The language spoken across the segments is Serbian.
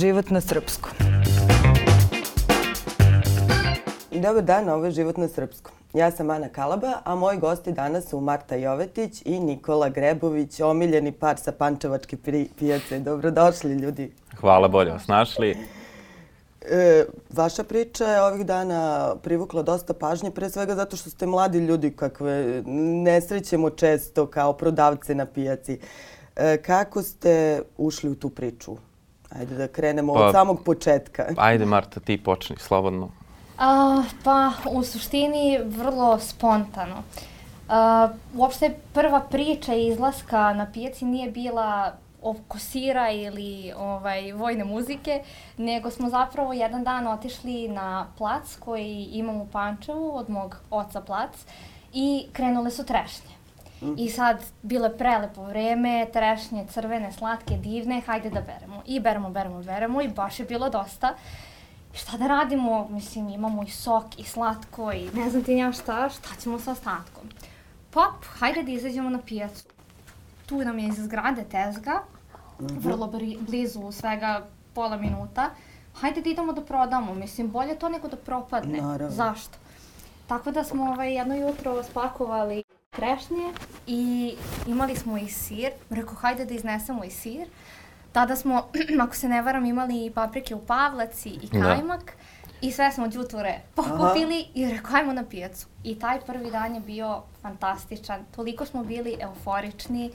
Život na srpskom. Dobar dan, ovo je Život na srpskom. Ja sam Ana Kalaba, a moji gosti danas su Marta Jovetić i Nikola Grebović, omiljeni par sa Pančevačke pijace. Dobrodošli, ljudi. Hvala, bolje vas našli. E, vaša priča je ovih dana privukla dosta pažnje, pre svega zato što ste mladi ljudi kakve ne srećemo često kao prodavce na pijaci. E, kako ste ušli u tu priču? Ajde da krenemo pa, od samog početka. Ajde Marta, ti počni, slobodno. A, pa, u suštini vrlo spontano. Uh, uopšte prva priča izlaska na pijaci nije bila oko sira ili ovaj, vojne muzike, nego smo zapravo jedan dan otišli na plac koji imam u Pančevu od mog oca plac i krenule su trešnje. I sad bilo je prelepo vreme, trešnje crvene, slatke, divne, hajde da beremo. I beremo, beremo, beremo i baš je bilo dosta. Šta da radimo? Mislim, imamo i sok i slatko i ne znam ti nja šta, šta ćemo sa ostatkom? Pop, hajde da izađemo na pijacu tu nam je iz zgrade tezga, -hmm. vrlo blizu svega pola minuta. Hajde da idemo da prodamo, mislim, bolje to nego da propadne. Naravno. Zašto? Tako da smo ovaj, jedno jutro spakovali trešnje i imali smo i sir. Rekao, hajde da iznesemo i sir. Tada smo, ako se ne varam, imali i paprike u pavlaci i da. kajmak. Da. I sve smo džuture pokupili Aha. i rekao, ajmo na pijacu. I taj prvi dan je bio fantastičan. Toliko smo bili euforični.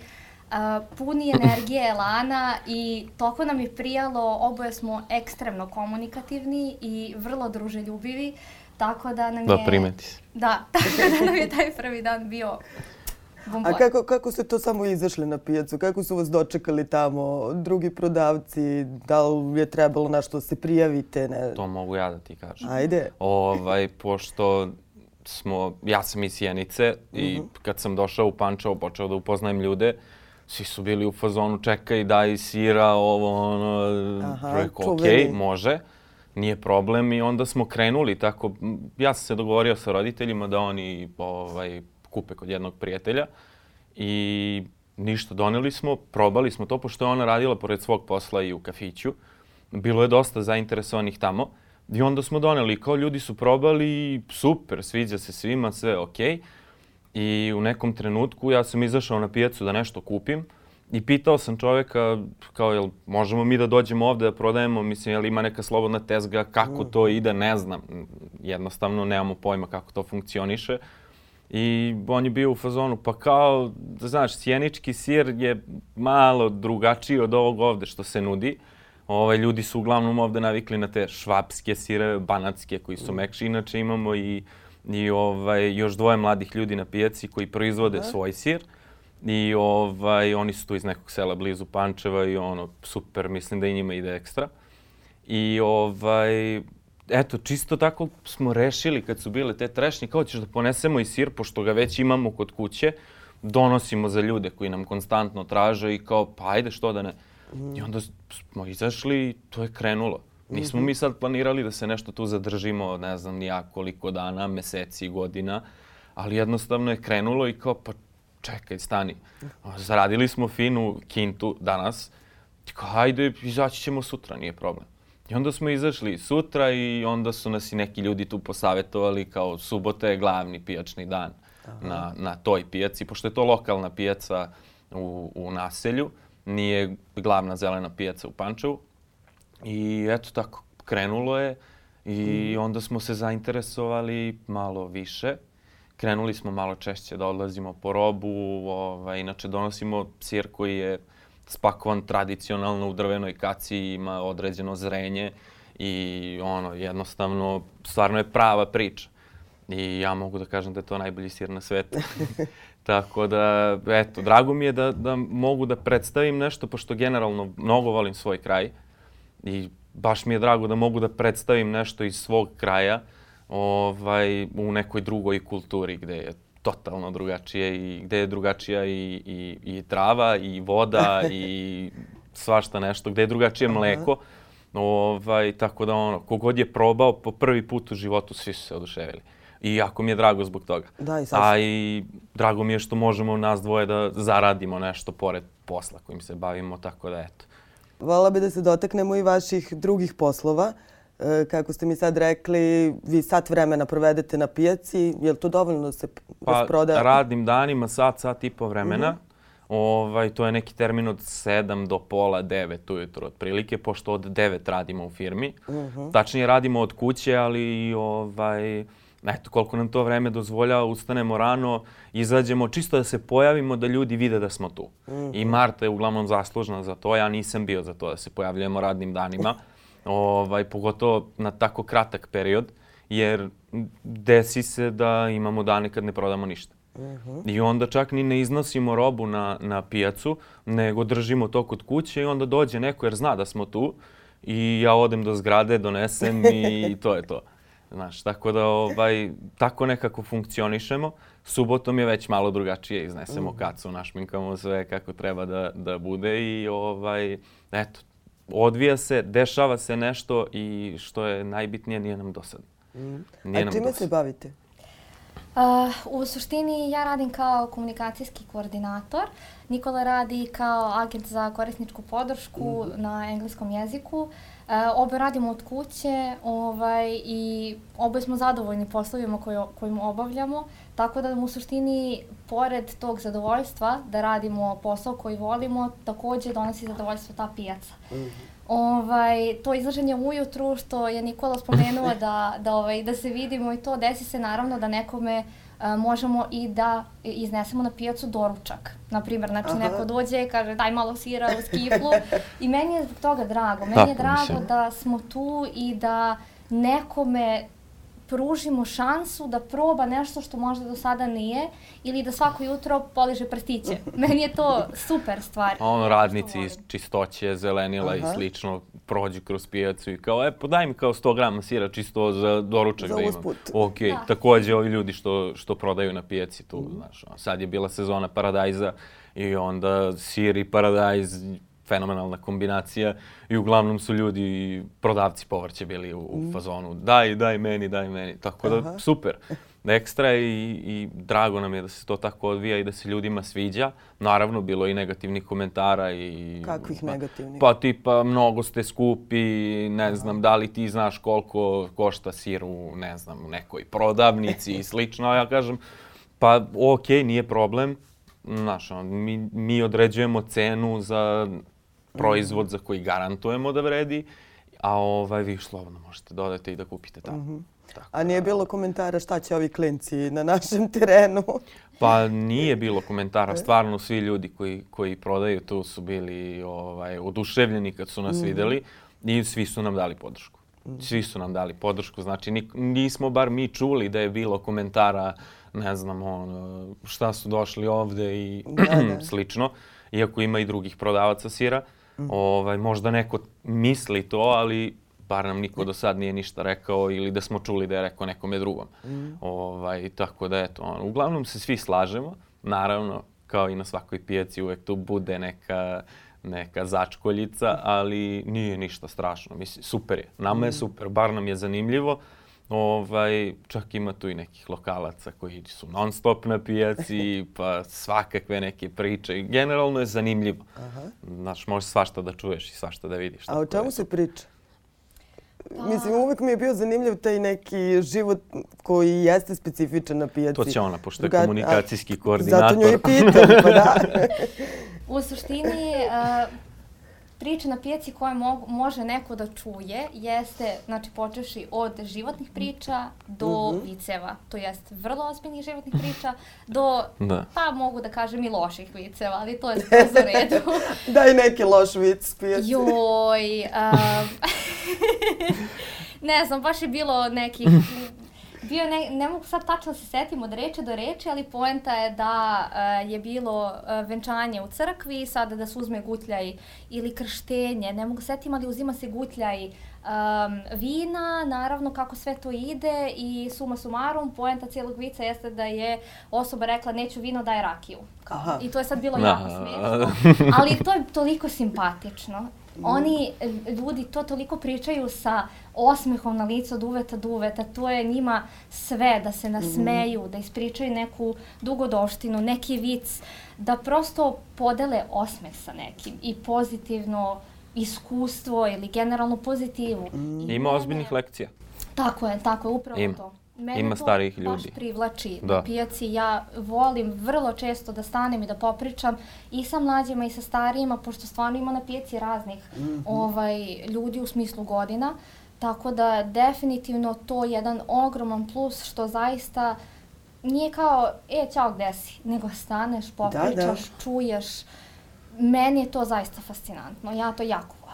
Uh, puni energije, elana i toliko nam je prijalo, oboje smo ekstremno komunikativni i vrlo druželjubivi, tako da nam da, je... Da, primeti se. Da, tako da nam je taj prvi dan bio Bomboj. A kako, kako ste to samo izašli na pijacu? Kako su vas dočekali tamo drugi prodavci? Da li je trebalo nešto da se prijavite? Ne? To mogu ja da ti kažem. Ajde. Ovaj, pošto smo, ja sam iz Sjenice i uh mhm. -huh. kad sam došao u Pančevo, počeo da upoznajem ljude, svi su bili u fazonu čekaj daj sira, ovo ono, Aha, rekao ok, može, nije problem i onda smo krenuli tako, ja sam se dogovorio sa roditeljima da oni ovaj, kupe kod jednog prijatelja i ništa, doneli smo, probali smo to, pošto je ona radila pored svog posla i u kafiću. Bilo je dosta zainteresovanih tamo. I onda smo doneli, kao ljudi su probali, super, sviđa se svima, sve okej. Okay. I u nekom trenutku ja sam izašao na pijacu da nešto kupim i pitao sam čoveka kao jel možemo mi da dođemo ovde da prodajemo, mislim jel ima neka slobodna tezga, kako to ide, ne znam. Jednostavno nemamo pojma kako to funkcioniše. I on je bio u fazonu, pa kao, znaš, sjenički sir je malo drugačiji od ovog ovde što se nudi. Ovaj, ljudi su uglavnom ovde navikli na te švapske sire, banatske koji su mekši. Inače imamo i i ovaj, još dvoje mladih ljudi na pijaci koji proizvode Aha. svoj sir. I ovaj, oni su tu iz nekog sela blizu Pančeva i ono, super, mislim da i njima ide ekstra. I ovaj, eto, čisto tako smo rešili kad su bile te trešnje, kao ćeš da ponesemo i sir, pošto ga već imamo kod kuće, donosimo za ljude koji nam konstantno traže i kao, pa ajde, što da ne. Mm. I onda smo izašli i to je krenulo. Nismo mi sad planirali da se nešto tu zadržimo, ne znam ni ja koliko dana, meseci, godina, ali jednostavno je krenulo i kao, pa čekaj, stani. Zaradili smo finu kintu danas, kao, hajde, izaći ćemo sutra, nije problem. I onda smo izašli sutra i onda su nas i neki ljudi tu posavetovali kao subota je glavni pijačni dan na, na toj pijaci, pošto je to lokalna pijaca u, u naselju, nije glavna zelena pijaca u Pančevu. I eto tako, krenulo je i mm. onda smo se zainteresovali malo više. Krenuli smo malo češće da odlazimo po robu, ovaj, inače donosimo sir koji je spakovan tradicionalno u drvenoj kaci, ima određeno zrenje i ono, jednostavno, stvarno je prava priča. I ja mogu da kažem da je to najbolji sir na svetu. Tako da, eto, drago mi je da, da mogu da predstavim nešto, pošto generalno mnogo volim svoj kraj. I baš mi je drago da mogu da predstavim nešto iz svog kraja ovaj, u nekoj drugoj kulturi gde je totalno drugačije i gde je drugačija i, i, i trava i voda i svašta nešto, gde je drugačije mleko. Ovaj, tako da ono, kogod je probao po prvi put u životu, svi su se oduševili. I jako mi je drago zbog toga. Da, i sad... A i drago mi je što možemo nas dvoje da zaradimo nešto pored posla kojim se bavimo, tako da eto Vala bi da se dotaknemo i vaših drugih poslova. Kako ste mi sad rekli, vi sat vremena provedete na pijaci. Je li to dovoljno da se Pa rasproda? radim danima sat, sat i po vremena. Ovaj, to je neki termin od 7 do pola 9 ujutro otprilike, pošto od 9 radimo u firmi. Tačnije radimo od kuće, ali ovaj, eto, koliko nam to vreme dozvoljava, ustanemo rano, izađemo, čisto da se pojavimo, da ljudi vide da smo tu. I Marta je uglavnom zaslužna za to, ja nisam bio za to da se pojavljujemo radnim danima, ovaj, pogotovo na tako kratak period, jer desi se da imamo dane kad ne prodamo ništa. I onda čak ni ne iznosimo robu na, na pijacu, nego držimo to kod kuće i onda dođe neko jer zna da smo tu i ja odem do zgrade, donesem i to je to. Znaš, tako da ovaj, tako nekako funkcionišemo. Subotom je već malo drugačije, iznesemo kacu, našminkamo sve kako treba da, da bude i ovaj, eto, odvija se, dešava se nešto i što je najbitnije nije nam dosadno. Nije A nam čime se bavite? Uh, u suštini ja radim kao komunikacijski koordinator. Nikola radi kao agent za korisničku podršku na engleskom jeziku. Uh, obe radimo od kuće ovaj, i oboje smo zadovoljni poslovima koje, kojim obavljamo. Tako da u suštini, pored tog zadovoljstva da radimo posao koji volimo, takođe donosi zadovoljstvo ta pijaca. Ovaj, to izlaženje ujutru što je Nikola spomenuo da, da, ovaj, da se vidimo i to desi se naravno da nekome a, možemo i da iznesemo na pijacu doručak. Naprimjer, znači Aha. neko dođe i kaže daj malo sira u skiflu i meni je zbog toga drago. Meni Tako, je drago mislim. da smo tu i da nekome pružimo šansu da proba nešto što možda do sada nije ili da svako jutro poliže prstiće. Meni je to super stvar. A ono radnici iz čistoće, zelenila i Aha. slično prođu kroz pijacu i kao, e, podaj mi kao 100 grama sira čisto za doručak Za da imam. usput. Ok, Da. takođe ovi ljudi što, što prodaju na pijaci tu, znaš, ono, sad je bila sezona paradajza i onda sir i paradajz, fenomenalna kombinacija i uglavnom su ljudi, prodavci povrća bili u, u fazonu, daj, daj meni, daj meni, tako da Aha. super. Ekstra i, i drago nam je da se to tako odvija i da se ljudima sviđa. Naravno, bilo je i negativnih komentara i... Kakvih pa- negativnih? Pa tipa, mnogo ste skupi, ne znam, da li ti znaš koliko košta sir u, ne znam, u nekoj prodavnici i slično. A ja kažem, pa okej, nije problem. Znaš, mi, mi određujemo cenu za proizvod za koji garantujemo da vredi, a ovaj, vi slobodno možete dodati i da kupite tamo. Tako A nije da- bilo komentara šta će ovi klinci na našem terenu? Pa nije bilo komentara, stvarno svi ljudi koji, koji prodaju tu su bili ovaj, oduševljeni kad su nas videli i svi su nam dali podršku. Svi su nam dali podršku, znači nik- nismo bar mi čuli da je bilo komentara, ne znam, ono, šta su došli ovde i Da, da. slično, iako ima i drugih prodavaca sira. Ovaj, možda neko misli to, ali bar nam niko do sad nije ništa rekao ili da smo čuli da je rekao nekome drugom. Ovaj, tako da eto, ono, uglavnom se svi slažemo, naravno kao i na svakoj pijaci uvek tu bude neka neka začkoljica, ali nije ništa strašno. Mislim, super je. Nama je super, bar nam je zanimljivo. Ovaj, čak ima tu i nekih lokalaca koji su non stop na pijaci, pa svakakve neke priče. Generalno je zanimljivo. Znaš, možeš svašta da čuješ i svašta da vidiš. A o čemu se priča? Mislim, uvek mi je bio zanimljiv taj neki život koji jeste specifičan na pijaci. To će ona, pošto je Druga- komunikacijski koordinator. Zato nju i pitam, pa da. U suštini, uh, priča na pijaci koje mogu, može neko da čuje jeste, znači počeši od životnih priča do viceva, to jest vrlo ozbiljnih životnih priča, do, Da. pa mogu da kažem i loših viceva, ali to je skroz u redu. Daj neki loš vic s pijaci. Joj, um, ne znam, baš je bilo nekih, bio ne, ne mogu sad tačno da se setim od reči do reči, ali poenta je da uh, je bilo uh, venčanje u crkvi sada da se uzme gutljaj ili krštenje, ne mogu setim, ali uzima se gutljaj um, vina, naravno kako sve to ide i suma sumarum, poenta cijelog vica jeste da je osoba rekla neću vino, daj rakiju. Kao. Aha. I to je sad bilo Da. jako smiješno. Ali to je toliko simpatično. Oni, e, ljudi, to toliko pričaju sa osmehom na licu od uveta do uveta. To je njima sve, da se nasmeju, da ispričaju neku dugodoštinu, neki vic, da prosto podele osmeh sa nekim i pozitivno iskustvo ili generalnu pozitivu. Mm. Ima ozbiljnih lekcija. Tako je, tako je, upravo Ima. to. Mene Ima to starijih baš ljudi. privlači Da. na pijaci. Ja volim vrlo često da stanem i da popričam i sa mlađima i sa starijima, pošto stvarno ima na pijaci raznih ovaj, ljudi u smislu godina. Tako da definitivno to je jedan ogroman plus što zaista nije kao, e, ćao, gde si? Nego staneš, popričaš, čuješ. Meni je to zaista fascinantno. Ja to jako volim.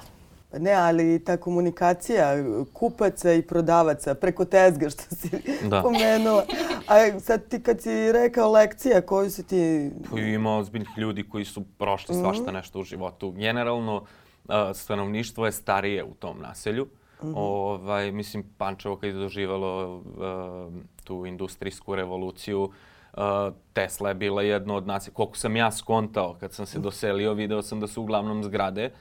Ne, ali ta komunikacija kupaca i prodavaca preko tezga što si Da. pomenula. A sad ti kad si rekao lekcija, koju si ti... Pa Ima ozbiljnih ljudi koji su prošli svašta nešto u životu. Generalno, a, stanovništvo je starije u tom naselju. ovaj, mislim, Pančevo kad je doživalo a, tu industrijsku revoluciju, a, Tesla je bila jedno od nas. Koliko sam ja skontao kad sam se doselio, video sam da su uglavnom zgrade.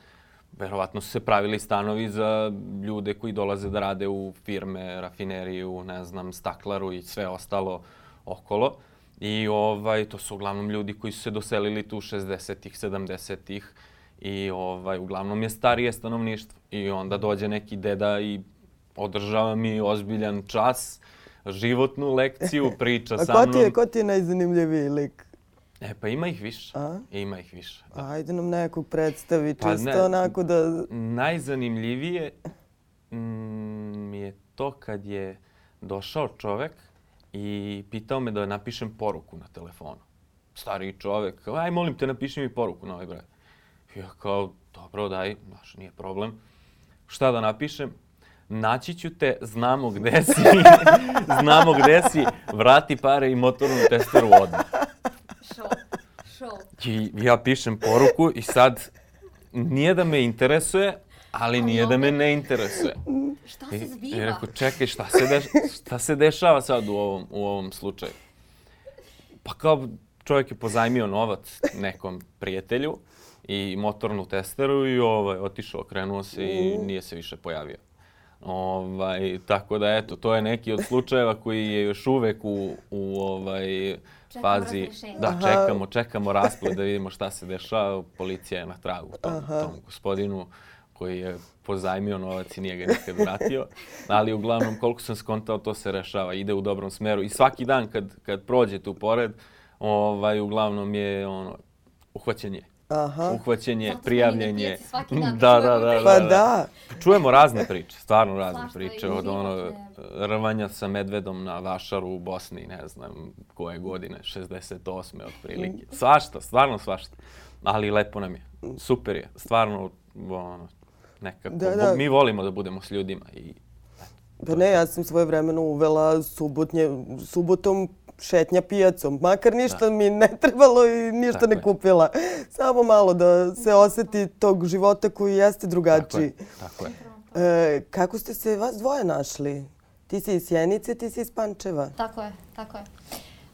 Verovatno su se pravili stanovi za ljude koji dolaze da rade u firme, rafineriju, ne znam, staklaru i sve ostalo okolo. I ovaj, to su uglavnom ljudi koji su se doselili tu 60-ih, 70-ih i ovaj, uglavnom je starije stanovništvo. I onda dođe neki deda i održava mi ozbiljan čas, životnu lekciju, priča A sa ko mnom. ti je, ko ti je najzanimljiviji lik? E, pa ima ih više. A? Ima ih više. Da. Ajde nam nekog predstavi, Pa čisto ne. onako da... Najzanimljivije mm, mi je to kad je došao čovek i pitao me da napišem poruku na telefonu. Stariji čovek, aj molim te napiši mi poruku na ovaj broj. Ja kao, dobro, daj, znaš, nije problem. Šta da napišem? Naći ću te, znamo gde si, znamo gde si, vrati pare i motornu testeru odmah. Show. I ja pišem poruku i sad nije da me interesuje, ali nije da me ne interesuje. Šta I, se i zbiva? rekao, čekaj, šta se, deš, šta se dešava sad u ovom, u ovom slučaju? Pa kao čovjek je pozajmio novac nekom prijatelju i motornu testeru i ovaj, otišao, okrenuo se i nije se više pojavio. Ovaj, tako da eto, to je neki od slučajeva koji je još uvek u, u ovaj, Čekamo fazi. razrešenje. Da, Aha. čekamo, čekamo rasplet da vidimo šta se dešava. Policija je na tragu tom, Aha. tom gospodinu koji je pozajmio novac i nije ga nikad vratio. Ali uglavnom, koliko sam skontao, to se rešava, ide u dobrom smeru. I svaki dan kad, kad prođe tu pored, ovaj, uglavnom je ono, uhvaćenje. Aha. Na prijavljenje. svaki dan Da, da, da, da. Pa da. da. Čujemo razne priče, stvarno razne Svašta priče. Od ono, rvanja sa medvedom na vašaru u Bosni, ne znam koje godine, 68. otprilike. Svašta, stvarno svašta. Ali lepo nam je. Super je. Stvarno, ono, nekako. Da, da. Mi volimo da budemo s ljudima i Pa ne, ja sam svoje vremeno uvela subotnje, subotom šetnja pijacom. Makar ništa mi ne trebalo i ništa Tako ne je. kupila. Samo malo da se oseti tog života koji jeste tako je. drugačiji. Tako je. E, kako ste se vas dvoje našli? Ti si iz Sjenice, ti si iz Pančeva. Tako je, tako je.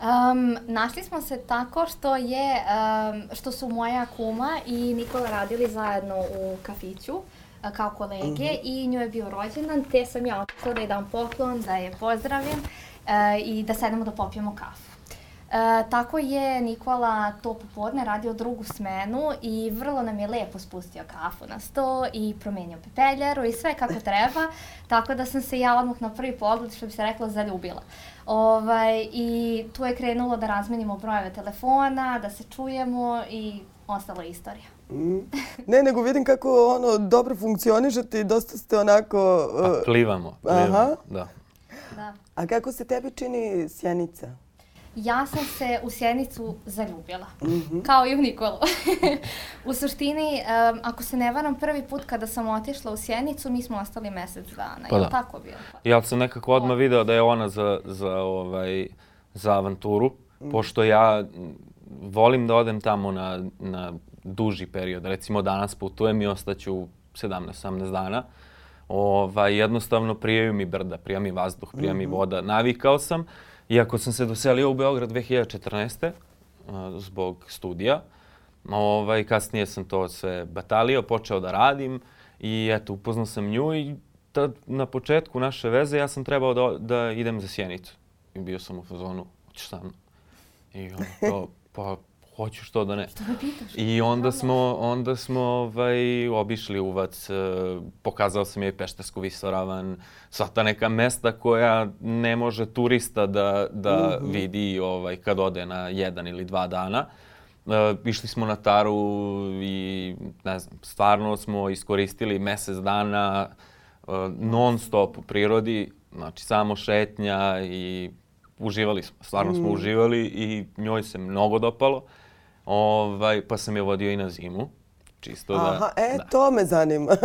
Um, našli smo se tako što je, um, što su moja kuma i Nikola radili zajedno u kafiću a, kao kolege i njoj je bio rođendan, te sam ja otišla da je dam poklon, da je pozdravim e, i da sedemo da popijemo kafu. E, tako je Nikola to popodne radio drugu smenu i vrlo nam je lepo spustio kafu na sto i promenio pepeljaru i sve kako treba, tako da sam se ja odmah na prvi pogled, što bi se reklo, zaljubila. Ovaj, I tu je krenulo da razmenimo brojeve telefona, da se čujemo i ostala je istorija. Mm. Ne, nego vidim kako ono dobro funkcionišete i dosta ste onako... Pa e, plivamo. plivamo. Aha. Da. Da. a kako se tebi čini Sjenica? Ja sam se u Sjenicu zaljubila, kao i u Nikolu. u suštini, em, ako se ne varam, prvi put kada sam otišla u Sjenicu, mi smo ostali mesec dana. Pa je da. tako bilo? Ja sam nekako odmah video da je ona za, za, ovaj, za avanturu, pošto ja mm, volim da odem tamo na, na duži period. Recimo danas putujem i ostaću 17-18 dana. Ovaj, jednostavno prijaju mi brda, prija mi vazduh, prija mi voda. Navikao sam, iako sam se doselio u Beograd 2014. a, zbog studija. Ovaj, kasnije sam to sve batalio, počeo da radim i eto, upoznao sam nju i tad, na početku naše veze ja sam trebao da, da idem za Sjenicu. I bio sam u fazonu, hoćeš sa mnom? I ona kao, pa hoću što da ne. Što me pitaš? I onda smo, onda smo ovaj, obišli Uvac, e, pokazao sam joj Peštersku visoravan, sva ta neka mesta koja ne može turista da, da Mhm. vidi ovaj, kad ode na jedan ili dva dana. E, išli smo na Taru i ne znam, stvarno smo iskoristili mesec dana e, non stop u prirodi, znači samo šetnja i uživali smo, stvarno smo uživali i njoj se mnogo dopalo. Ovaj, pa sam je vodio i na zimu, čisto da, Aha, e, da. to me zanima.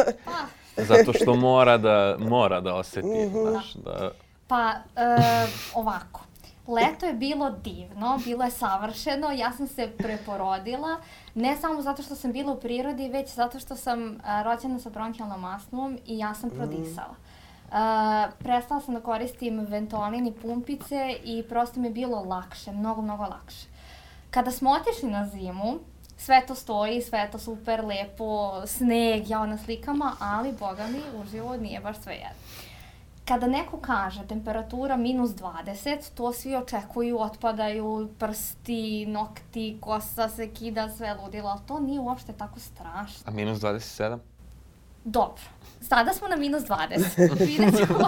Zato što mora da, mora da oseti, Mhm. znaš, da... Pa, e, ovako. Leto je bilo divno, bilo je savršeno, ja sam se preporodila, ne samo zato što sam bila u prirodi, već zato što sam e, rođena sa bronhijalnom astmom i ja sam prodisala. E, prestala sam da koristim Ventolin i pumpice i prosto mi je bilo lakše, mnogo, mnogo lakše. Kada smo otišli na zimu, sve to stoji, sve to super, lepo, sneg, jao na slikama, ali, boga mi, uživo nije baš sve jedno. Kada neko kaže temperatura minus 20, to svi očekuju, otpadaju prsti, nokti, kosa se kida, sve ludilo, ali to nije uopšte tako strašno. A minus 27? Dobro, sada smo na minus 20, vidjet ćemo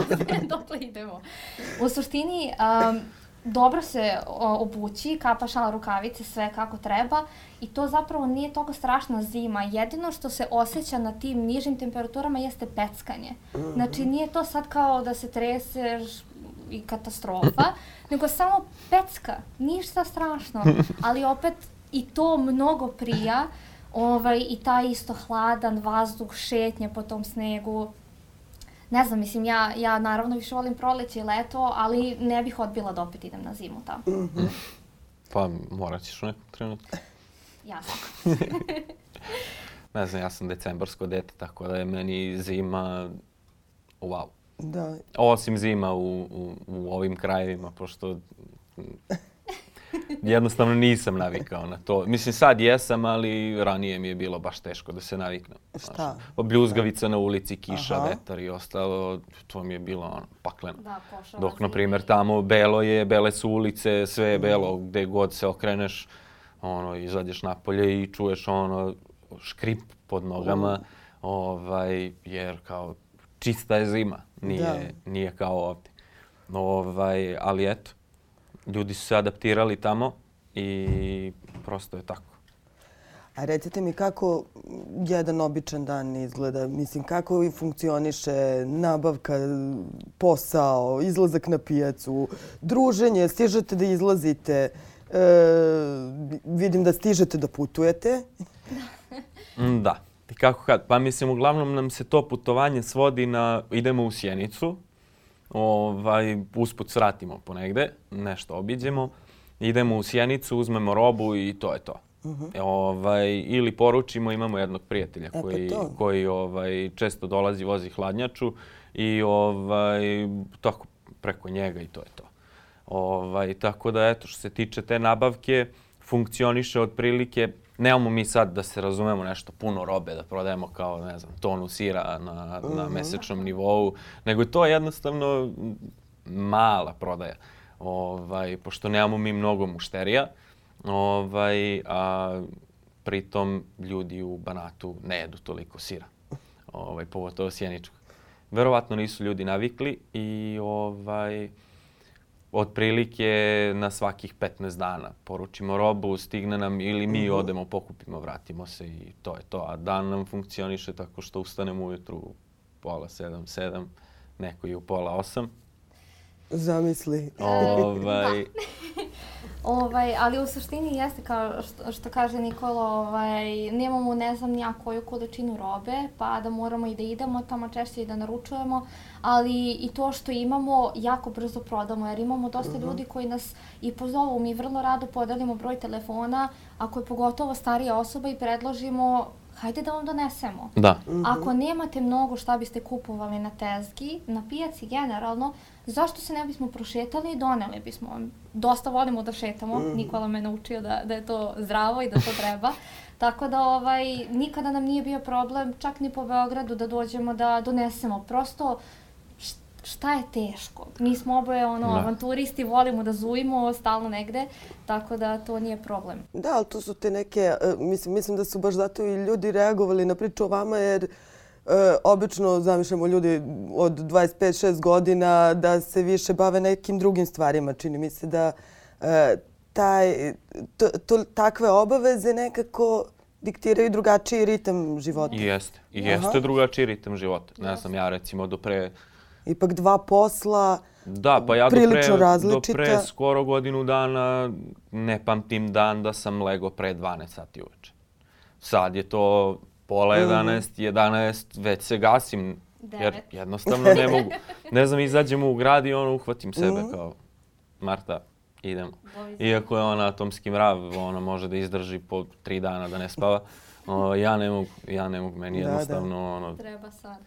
dokle idemo. U suštini, um, dobro se obući, kapa, šal, rukavice, sve kako treba i to zapravo nije toliko strašna zima. Jedino što se osjeća na tim nižim temperaturama jeste peckanje. Znači nije to sad kao da se treseš i katastrofa, nego samo pecka, ništa strašno, ali opet i to mnogo prija, ovaj, i taj isto hladan vazduh, šetnje po tom snegu, Ne znam, mislim, ja, ja naravno više volim proleće i leto, ali ne bih odbila da opet idem na zimu tamo. Pa morat ćeš u nekom trenutku. Jasno. Ne znam, ja sam decembarsko dete, tako da je meni zima wow. Da. Osim zima u, u, u ovim krajevima, pošto mm, jednostavno nisam navikao na to. Mislim, sad jesam, ali ranije mi je bilo baš teško da se naviknem. Šta? Znaš, pa bljuzgavica na ulici, kiša, Aha. vetar i ostalo, to mi je bilo ono, pakleno. Da, Dok, na primjer, tamo belo je, bele su ulice, sve je belo, gde god se okreneš, ono, izađeš napolje i čuješ ono, škrip pod nogama, ovaj, jer kao čista je zima, nije, nije kao ovdje. Ovaj, ali eto, ljudi su se adaptirali tamo i prosto je tako. A recite mi kako jedan običan dan izgleda? Mislim, kako funkcioniše nabavka, posao, izlazak na pijacu, druženje, stižete da izlazite, e, vidim da stižete da putujete. Da. Kako kad? Pa mislim, uglavnom nam se to putovanje svodi na idemo u Sjenicu, ovaj, usput svratimo ponegde, nešto obiđemo, idemo u Sjenicu, uzmemo robu i to je to. ovaj, ili poručimo, imamo jednog prijatelja pa koji, to. koji ovaj, često dolazi, vozi hladnjaču i ovaj, tako preko njega i to je to. Ovaj, tako da, eto, što se tiče te nabavke, funkcioniše otprilike, nemamo mi sad da se razumemo nešto puno robe, da prodajemo kao, ne znam, tonu sira na, na mesečnom nivou, nego je to jednostavno mala prodaja. Ovaj, pošto nemamo mi mnogo mušterija, ovaj, a pritom ljudi u Banatu ne jedu toliko sira, ovaj, pogotovo sjeničkog. Verovatno nisu ljudi navikli i ovaj, otprilike na svakih 15 dana poručimo robu, stigne nam ili mi odemo, pokupimo, vratimo se i to je to. A dan nam funkcioniše tako što ustanemo ujutru u pola sedam, sedam, neko i u pola osam. Zamisli. Ovaj, Ovaj, ali u suštini jeste kao što, što kaže Nikola, ovaj, nemamo ne znam nija koju količinu robe, pa da moramo i da idemo tamo češće i da naručujemo, ali i to što imamo jako brzo prodamo, jer imamo dosta ljudi koji nas i pozovu, mi vrlo rado podelimo broj telefona, ako je pogotovo starija osoba i predložimo hajde da vam donesemo. da, Ako nemate mnogo šta biste kupovali na tezgi, na pijaci generalno, zašto se ne bismo prošetali i doneli bismo vam? Dosta volimo da šetamo, Nikola me naučio da, da je to zdravo i da to treba. Tako da ovaj, nikada nam nije bio problem, čak ni po Beogradu, da dođemo da donesemo. Prosto, št- šta je teško? Mi smo oboje ono, Da. avanturisti, volimo da zujimo stalno negde, tako da to nije problem. Da, ali to su te neke, e, mislim, mislim da su baš zato i ljudi reagovali na priču o vama jer e, obično zamišljamo ljudi od 25-6 godina da se više bave nekim drugim stvarima. Čini mi se da e, taj, to, to, takve obaveze nekako diktiraju drugačiji ritam života. I jeste. I Aha. jeste drugačiji ritam života. Ne znam, ja recimo do pre... Ipak dva posla, Da, pa ja do pre, do pre skoro godinu dana ne pamtim dan da sam lego pre 12 sati uveče. Sad je to pola Mhm. 11, 11, već se gasim. Jer jednostavno ne mogu. Ne znam, izađem u grad i ono uhvatim sebe Mhm. kao Marta, idemo. Iako je ona atomski mrav, ona može da izdrži po tri dana da ne spava. O, ja ne mogu, ja ne mogu, meni Da, da. jednostavno ono, Treba sad.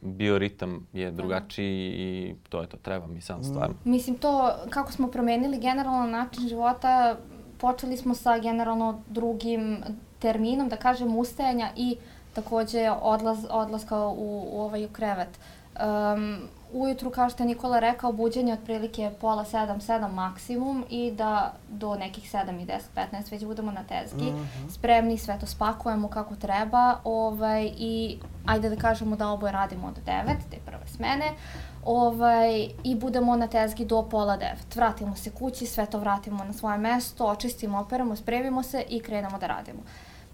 Bioritam je drugačiji i to je to, treba mi sam stvarno. Mislim, to kako smo promenili generalno način života, počeli smo sa generalno drugim terminom, da kažem, ustajanja i takođe odlaz, odlaska u, u, ovaj, u krevet. Um, ujutru, kao što je Nikola rekao, buđenje otprilike pola sedam, sedam maksimum i da do nekih sedam i deset, petnaest već budemo na tezgi, spremni, sve to spakujemo kako treba ovaj, i ajde da kažemo da oboje radimo od devet, te prve smene, ovaj, i budemo na tezgi do pola devet. Vratimo se kući, sve to vratimo na svoje mesto, očistimo, operamo, spremimo se i krenemo da radimo.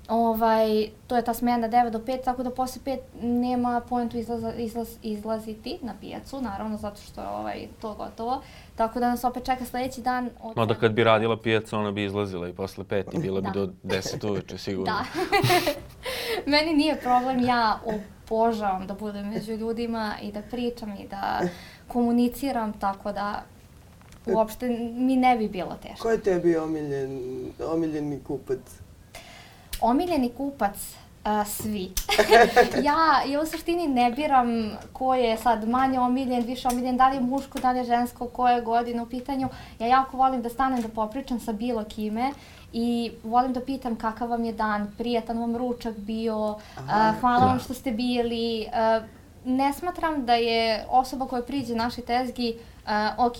Ovaj, to je ta smena 9 do 5, tako da posle 5 nema poentu izlaza, izlaz, izlaziti na pijacu, naravno zato što je ovaj, to gotovo. Tako da nas opet čeka sledeći dan. Od Mada kad bi radila pijaca, ona bi izlazila i posle pet i bila bi Da. do deset uveče sigurno. Da. Meni nije problem, ja obožavam da budem među ljudima i da pričam i da komuniciram, tako da uopšte mi ne bi bilo teško. ko je tebi omiljen, omiljeni kupac? Omiljeni kupac, a, svi. ja, ja u suštini ne biram ko je sad manje omiljen, više omiljen, da li je muško, da li je žensko, koje je godine u pitanju. Ja jako volim da stanem da popričam sa bilo kime i volim da pitam kakav vam je dan, prijatan vam ručak bio, a, hvala vam što ste bili. A, ne smatram da je osoba koja priđe našoj tezgi a, ok,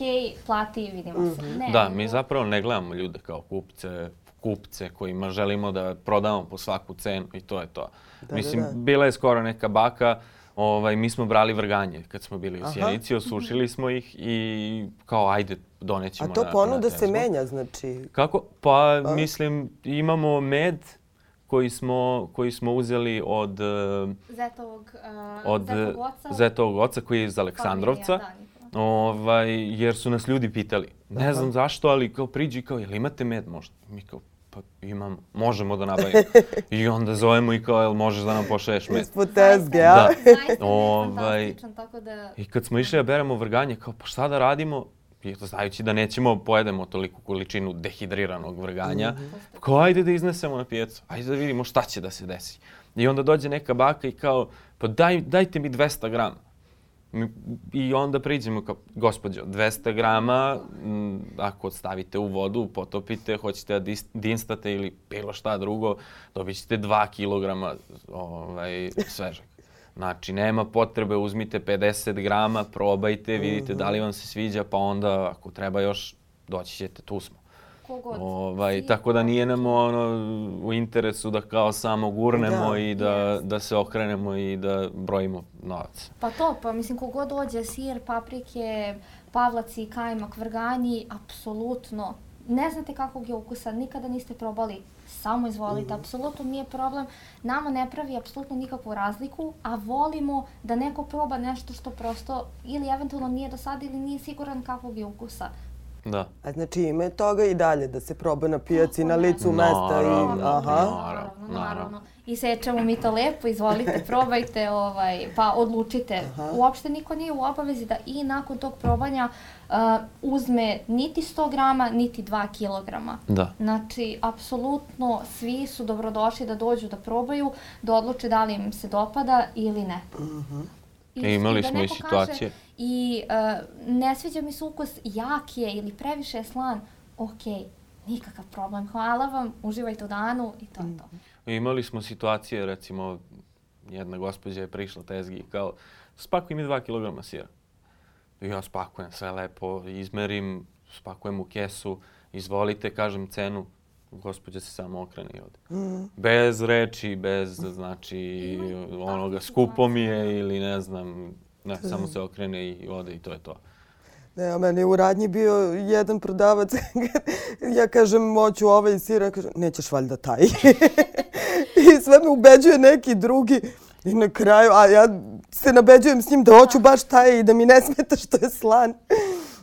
plati, vidimo se. Ne, Da, mi zapravo ne gledamo ljude kao kupce, kupce kojima želimo da prodamo po svaku cenu i to je to. Da, Mislim, da, da. bila je skoro neka baka, ovaj, mi smo brali vrganje kad smo bili u. Sjenici, osušili smo ih i kao ajde donećemo A to na, ponuda na se menja, znači... Kako? Pa, mislim, imamo med koji smo, koji smo uzeli od, eh, Zetovog, uh, od Zetovog oca. Zetovog oca koji je iz Aleksandrovca. Familija, da. Ovaj, jer su nas ljudi pitali. Ne znam zašto, ali kao priđi kao, jel imate med možda? Mi kao, pa imam, možemo da nabavimo. I onda zovemo i kao, jel možeš da nam pošalješ med? Ispod tezge, Da. a? Je Ovaj, tako da... I kad smo išli da beremo vrganje, kao, pa šta da radimo? I to znajući da nećemo pojedemo toliku količinu dehidriranog vrganja, kao ajde da iznesemo na pijacu, ajde da vidimo šta će da se desi. I onda dođe neka baka i kao, pa daj, dajte mi 200 grama. I onda priđemo kao, gospođo, 200 grama, m, ako stavite u vodu, potopite, hoćete da dinstate ili bilo šta drugo, dobit ćete 2 kilograma ovaj, svežeg. Znači, nema potrebe, uzmite 50 grama, probajte, vidite da li vam se sviđa, pa onda, ako treba još, doći ćete, tu smo. Kogod. Ovaj, tako da nije nam ono u interesu da kao samo gurnemo Da. i da, Jest. da se okrenemo i da brojimo novac. Pa to, pa mislim kogod dođe, sir, paprike, pavlaci, kajmak, vrganji, apsolutno. Ne znate kakvog je ukusa, nikada niste probali, samo izvolite, apsolutno nije problem. Nama ne pravi apsolutno nikakvu razliku, a volimo da neko proba nešto što prosto ili eventualno nije do sada ili nije siguran kakvog je ukusa. Da. A znači ima toga i dalje da se proba na pijaci, na licu mesta i... Naravno. Aha. Naravno, naravno, naravno. naravno. I sečemo mi to lepo, izvolite, probajte, ovaj, pa odlučite. Uopšte niko nije u obavezi da i nakon tog probanja uh, uzme niti 100 grama, niti 2 kilograma. Da. Znači, apsolutno svi su dobrodošli da dođu da probaju, da odluče da li im se dopada ili ne. E, imali da smo i situacije. Kaže, I uh, ne sviđa mi se ukus, jak je ili previše je slan, ok, nikakav problem, hvala vam, uživajte u danu i to je to. Imali smo situacije, recimo, jedna gospođa je prišla tezgi i kao, spakuj mi 2 kg sira. I ja spakujem sve lepo, izmerim, spakujem u kesu, izvolite, kažem cenu, gospođa se samo okrene i ode. Mm. Bez reči, bez, znači, onoga, skupo mi je ili ne znam, ne, samo se okrene i ode i to je to. Ne, a meni je u radnji bio jedan prodavac. ja kažem, moću ovaj sir, ja kažem, nećeš valjda taj. I sve me ubeđuje neki drugi. I na kraju, a ja se nabeđujem s njim da hoću baš taj i da mi ne smeta što je slan.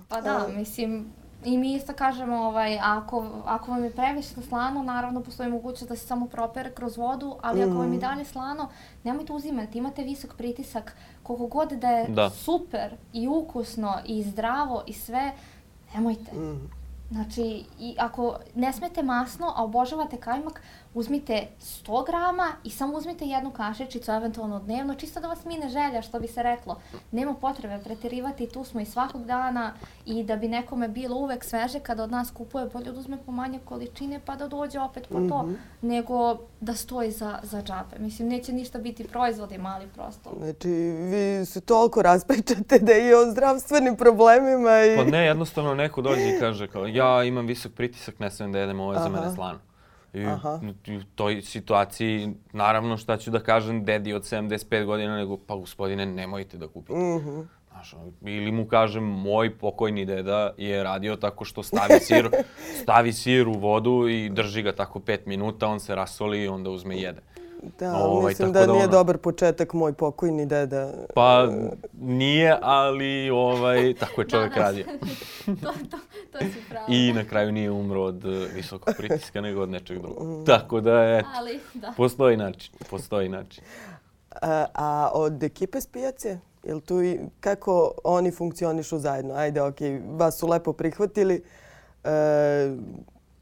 Pa da, mislim, i mi isto kažemo, ovaj, ako, ako vam je previše slano, naravno postoji mogućnost da se samo propere kroz vodu, ali ako Mm. vam je dalje slano, nemojte uzimati, imate visok pritisak, koliko god da je Da. super i ukusno i zdravo i sve, nemojte. Mm. Znači, i ako ne smete masno, a obožavate kajmak, uzmite 100 grama i samo uzmite jednu kašičicu, eventualno dnevno, čisto da vas mine želja, što bi se reklo. Nema potrebe preterivati, tu smo i svakog dana i da bi nekome bilo uvek sveže kada od nas kupuje, bolje da uzme po manje količine pa da dođe opet po to, nego da stoji za, za džabe. Mislim, neće ništa biti proizvodi mali prosto. Znači, vi se toliko raspričate da i o zdravstvenim problemima i... Pa ne, jednostavno neko dođe i kaže kao ja imam visok pritisak, ne smijem da jedem, ovo je za mene slano. I Aha. u toj situaciji, naravno šta ću da kažem dedi od 75 godina, nego pa gospodine nemojte da kupite. Mhm. Znaš, ono, ili mu kažem, moj pokojni deda je radio tako što stavi sir, stavi sir u vodu i drži ga tako pet minuta, on se rasoli i onda uzme i jede. Da, Ovaj, mislim da, da nije ono- dobar početak moj pokojni deda. Pa nije, ali ovaj, tako je čovjek radio. to, to, to si pravo. I na kraju nije umro od eh, visokog pritiska, nego od nečeg drugog. Tako da, eto, Ali, da. postoji način, postoji način. A, a od ekipe s pijace? Jel tu i, kako oni funkcionišu zajedno? Ajde, okej, vas su lepo prihvatili. E,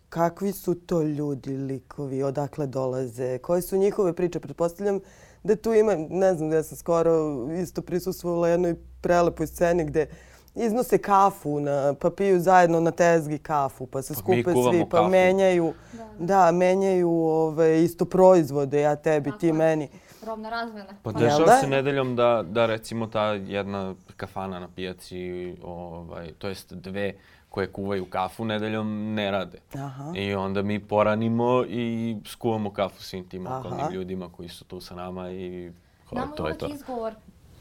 kakvi su to ljudi, likovi, odakle dolaze, koje su njihove priče? Pretpostavljam da tu ima, ne znam, ja sam skoro isto prisustvovala jednoj prelepoj sceni gde iznose kafu, na, pa piju zajedno na tezgi kafu, pa se Pa skupe svi, pa kafu. menjaju, Da, da, menjaju ove, isto proizvode, ja tebi, Tako ti je. meni. Robna razmena. Pa Jel dešava da? se nedeljom da, da recimo ta jedna kafana na pijaci, ovaj, to jest dve koje kuvaju kafu nedeljom ne rade. Aha. I onda mi poranimo i skuvamo kafu svim tim okolnim ljudima koji su tu sa nama i kao, Nama je to je uvek to. izgovor,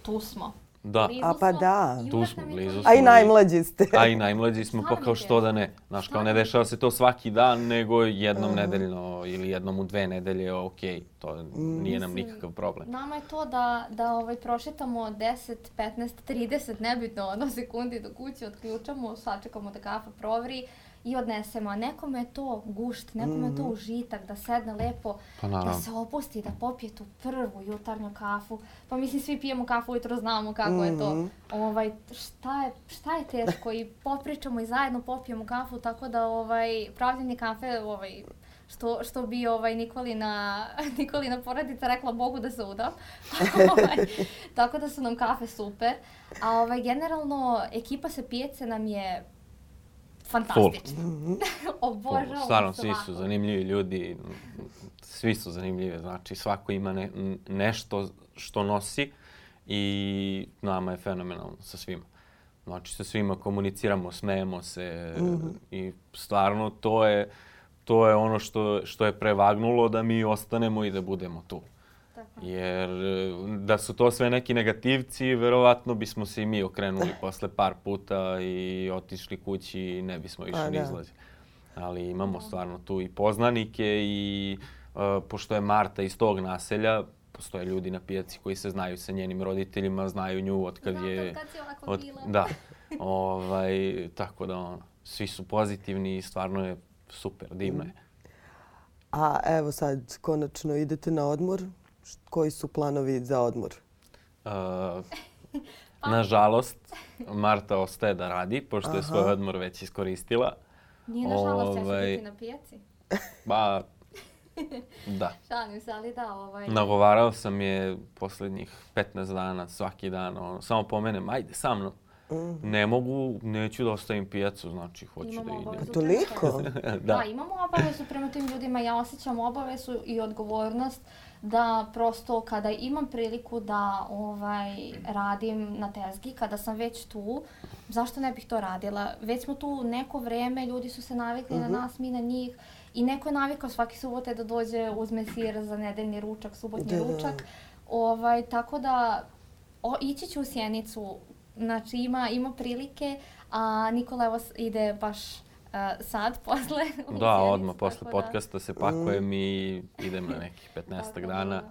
tu smo. Da, Blizu A pa da. Tu smo, blizu smo. A i najmlađi ste. a i najmlađi smo, pa kao što da ne. Znaš, kao ne dešava se to svaki dan, nego jednom nedeljno ili jednom u dve nedelje, okej, to nije nam nikakav problem. Nama je to da, da ovaj, prošetamo 10, 15, 30, nebitno, ono sekundi do kuće, otključamo, sačekamo da kafa provri i odnesemo. A nekome je to gušt, nekome je to užitak, da sedne lepo, Pa da se opusti, da popije tu prvu jutarnju kafu. Pa mislim, svi pijemo kafu ujutro, znamo kako je to. Ovaj, šta, je, šta je teško i popričamo i zajedno popijemo kafu, tako da ovaj, pravljenje kafe ovaj, što, što bi ovaj Nikolina, Nikolina porodica rekla Bogu da se udam. ovaj, tako da su nam kafe super. A ovaj, generalno, ekipa sa pijace nam je fantastična. Obožavamo Stvarno, svi su zanimljivi ljudi, svi su zanimljivi, znači svako ima ne, nešto što nosi i nama je fenomenalno sa svima. Znači sa svima komuniciramo, smejemo se i stvarno to je, to je ono što, što je prevagnulo da mi ostanemo i da budemo tu. Jer da su to sve neki negativci, verovatno bismo se i mi okrenuli posle par puta i otišli kući i ne bismo više Pa ni da. izlazili. Ali imamo stvarno tu i poznanike i e, pošto je Marta iz tog naselja, postoje ljudi na pijaci koji se znaju sa njenim roditeljima, znaju nju od kad Znam je... od kad si ovako od- bila. Da, ovaj, tako da ono, svi su pozitivni i stvarno je super, divno je. A evo sad, konačno idete na odmor. Koji su planovi za odmor? Uh, nažalost, Marta ostaje da radi, pošto je svoj Aha. odmor već iskoristila. Nije nažalost Ovaj, ovaj... na pijaci. Ba, da. Šalim se, ali da, ovaj... Nagovarao sam je poslednjih 15 dana, svaki dan, ono, samo pomenem, ajde sa mnom. Mhm. ne mogu, neću da ostavim pijacu, znači hoću Imamo da idem. Pa toliko? da. Da. imamo obavezu prema tim ljudima. Ja osjećam obavezu i odgovornost da prosto kada imam priliku da ovaj radim na tezgi, kada sam već tu, zašto ne bih to radila? Već smo tu neko vreme, ljudi su se navikli na nas, mi na njih i neko je navikao svaki subote da dođe, uzme sir za nedeljni ručak, subotnji Da, da. ručak. Ovaj, tako da o, ići ću u Sjenicu, znači ima, ima prilike, a Nikola evo ide baš e, sad posle u Da, odmah posle da- podcasta se pakujem i idem na nekih 15 Tako da, dana.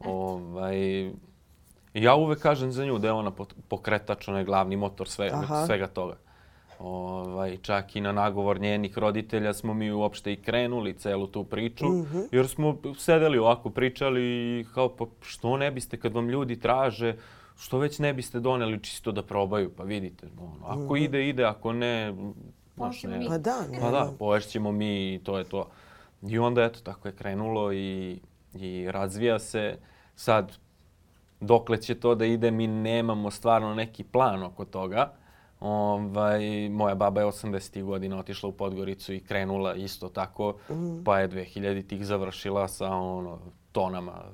Ovaj, ja uvek kažem za nju da je ona pokretač, onaj glavni motor sve, Aha. svega toga. Ovaj, čak i na nagovor njenih roditelja smo mi uopšte i krenuli celu tu priču, Mhm. jer smo sedeli ovako, pričali i kao pa što ne biste kad vam ljudi traže, što već ne biste doneli čisto da probaju, pa vidite, ono, ako ide, ide, ako ne, znaš, ne, mi. Pa da, pa da, ne. poješćemo mi i to je to. I onda eto, tako je krenulo i, i razvija se. Sad, dokle će to da ide, mi nemamo stvarno neki plan oko toga. Ovaj, moja baba je 80. godina otišla u Podgoricu i krenula isto tako, pa je 2000 tih završila sa ono, tonama.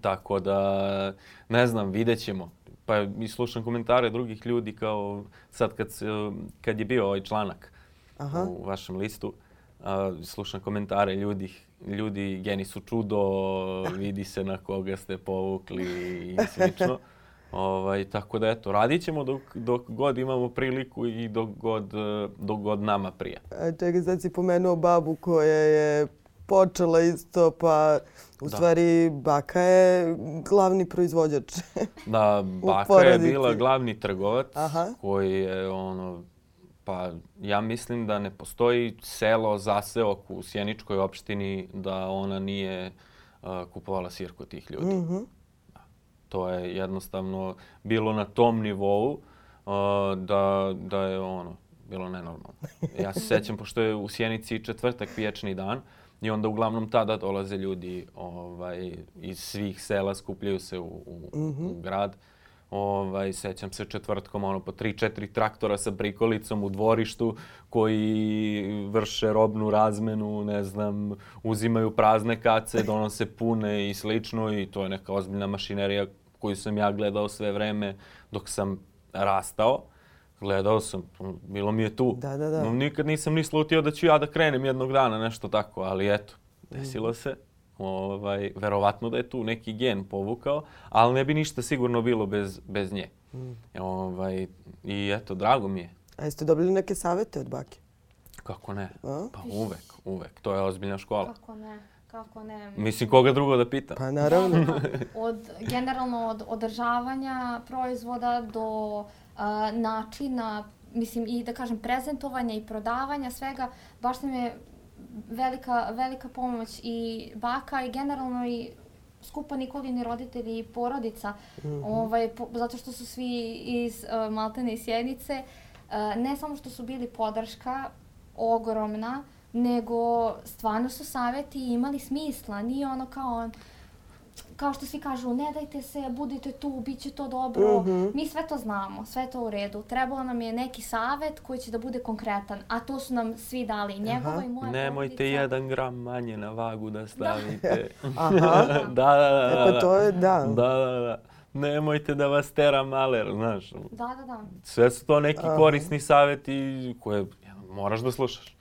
Tako da, ne znam, vidjet ćemo. Pa i slušam komentare drugih ljudi kao sad kad, kad je bio ovaj članak Aha. u vašem listu, a, slušam komentare ljudi, ljudi geni su čudo, vidi se na koga ste povukli i slično. Ovaj, tako da eto, radit ćemo dok, dok god imamo priliku i dok god, dok god nama prija. A čekaj, sad si pomenuo babu koja je počela isto, pa u Da. stvari baka je glavni proizvođač. Da, baka je bila glavni trgovac Aha. koji je ono, pa ja mislim da ne postoji selo, zaseok u Sjeničkoj opštini da ona nije uh, kupovala sir kod tih ljudi. Mhm. To je jednostavno bilo na tom nivou uh, da, da je ono, bilo nenormalno. Ja se sećam, pošto je u Sjenici četvrtak pijačni dan, i onda uglavnom tada dolaze ljudi ovaj, iz svih sela, skupljaju se u, u, u grad. Ovaj, sećam se četvrtkom, ono, po tri, četiri traktora sa prikolicom u dvorištu koji vrše robnu razmenu, ne znam, uzimaju prazne kace, donose pune i slično i to je neka ozbiljna mašinerija koju sam ja gledao sve vreme dok sam rastao. Gledao sam, bilo mi je tu. Da, da, da. No, Nikad nisam ni slutio da ću ja da krenem jednog dana, nešto tako, ali eto, desilo se. Ovaj, verovatno da je tu neki gen povukao, ali ne bi ništa sigurno bilo bez, bez nje. Ovaj, I eto, drago mi je. A jeste dobili neke savete od bake? Kako ne? A? Pa uvek, uvek. To je ozbiljna škola. Kako ne, kako ne. Mislim, koga drugo da pitam? Pa naravno. Da, da, da. Od, generalno od održavanja proizvoda do načina, mislim i da kažem prezentovanja i prodavanja svega, baš nam je velika, velika pomoć i baka i generalno i skupa Nikolini roditelji i porodica, ovaj, po, zato što su svi iz uh, Maltene i Sjenice, uh, ne samo što su bili podrška ogromna, nego stvarno su saveti imali smisla, nije ono kao kao što svi kažu, ne dajte se, budite tu, bit će to dobro. Mi sve to znamo, sve to u redu. Trebalo nam je neki savet koji će da bude konkretan, a to su nam svi dali, i njegova i moja Nemojte porodica. jedan gram manje na vagu da stavite. Aha. da, da, da. E, pa da. to je, da. Da, da, da. Nemojte da vas tera maler, znaš. Da, da, da. Sve su to neki Aha. korisni savjeti koje moraš da slušaš.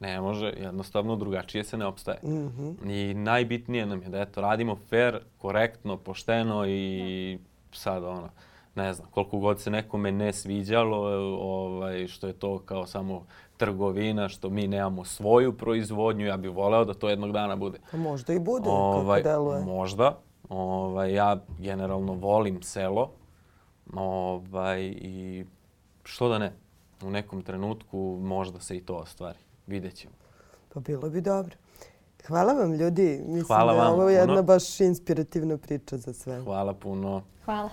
Ne može, jednostavno drugačije se ne opstaje. Mhm. I najbitnije nam je da eto, radimo fair, korektno, pošteno i sad ono, ne znam, koliko god se nekome ne sviđalo, ovaj, što je to kao samo trgovina, što mi nemamo svoju proizvodnju, ja bih voleo da to jednog dana bude. Pa možda i bude, Ovaj, kako deluje. Možda. Ovaj, ja generalno volim selo. Ovaj, I što da ne, u nekom trenutku možda se i to ostvari. Vidjet ćemo. Pa bilo bi dobro. Hvala vam ljudi. Mislim Hvala da je ovo jedna puno. baš inspirativna priča za sve. Hvala puno. Hvala.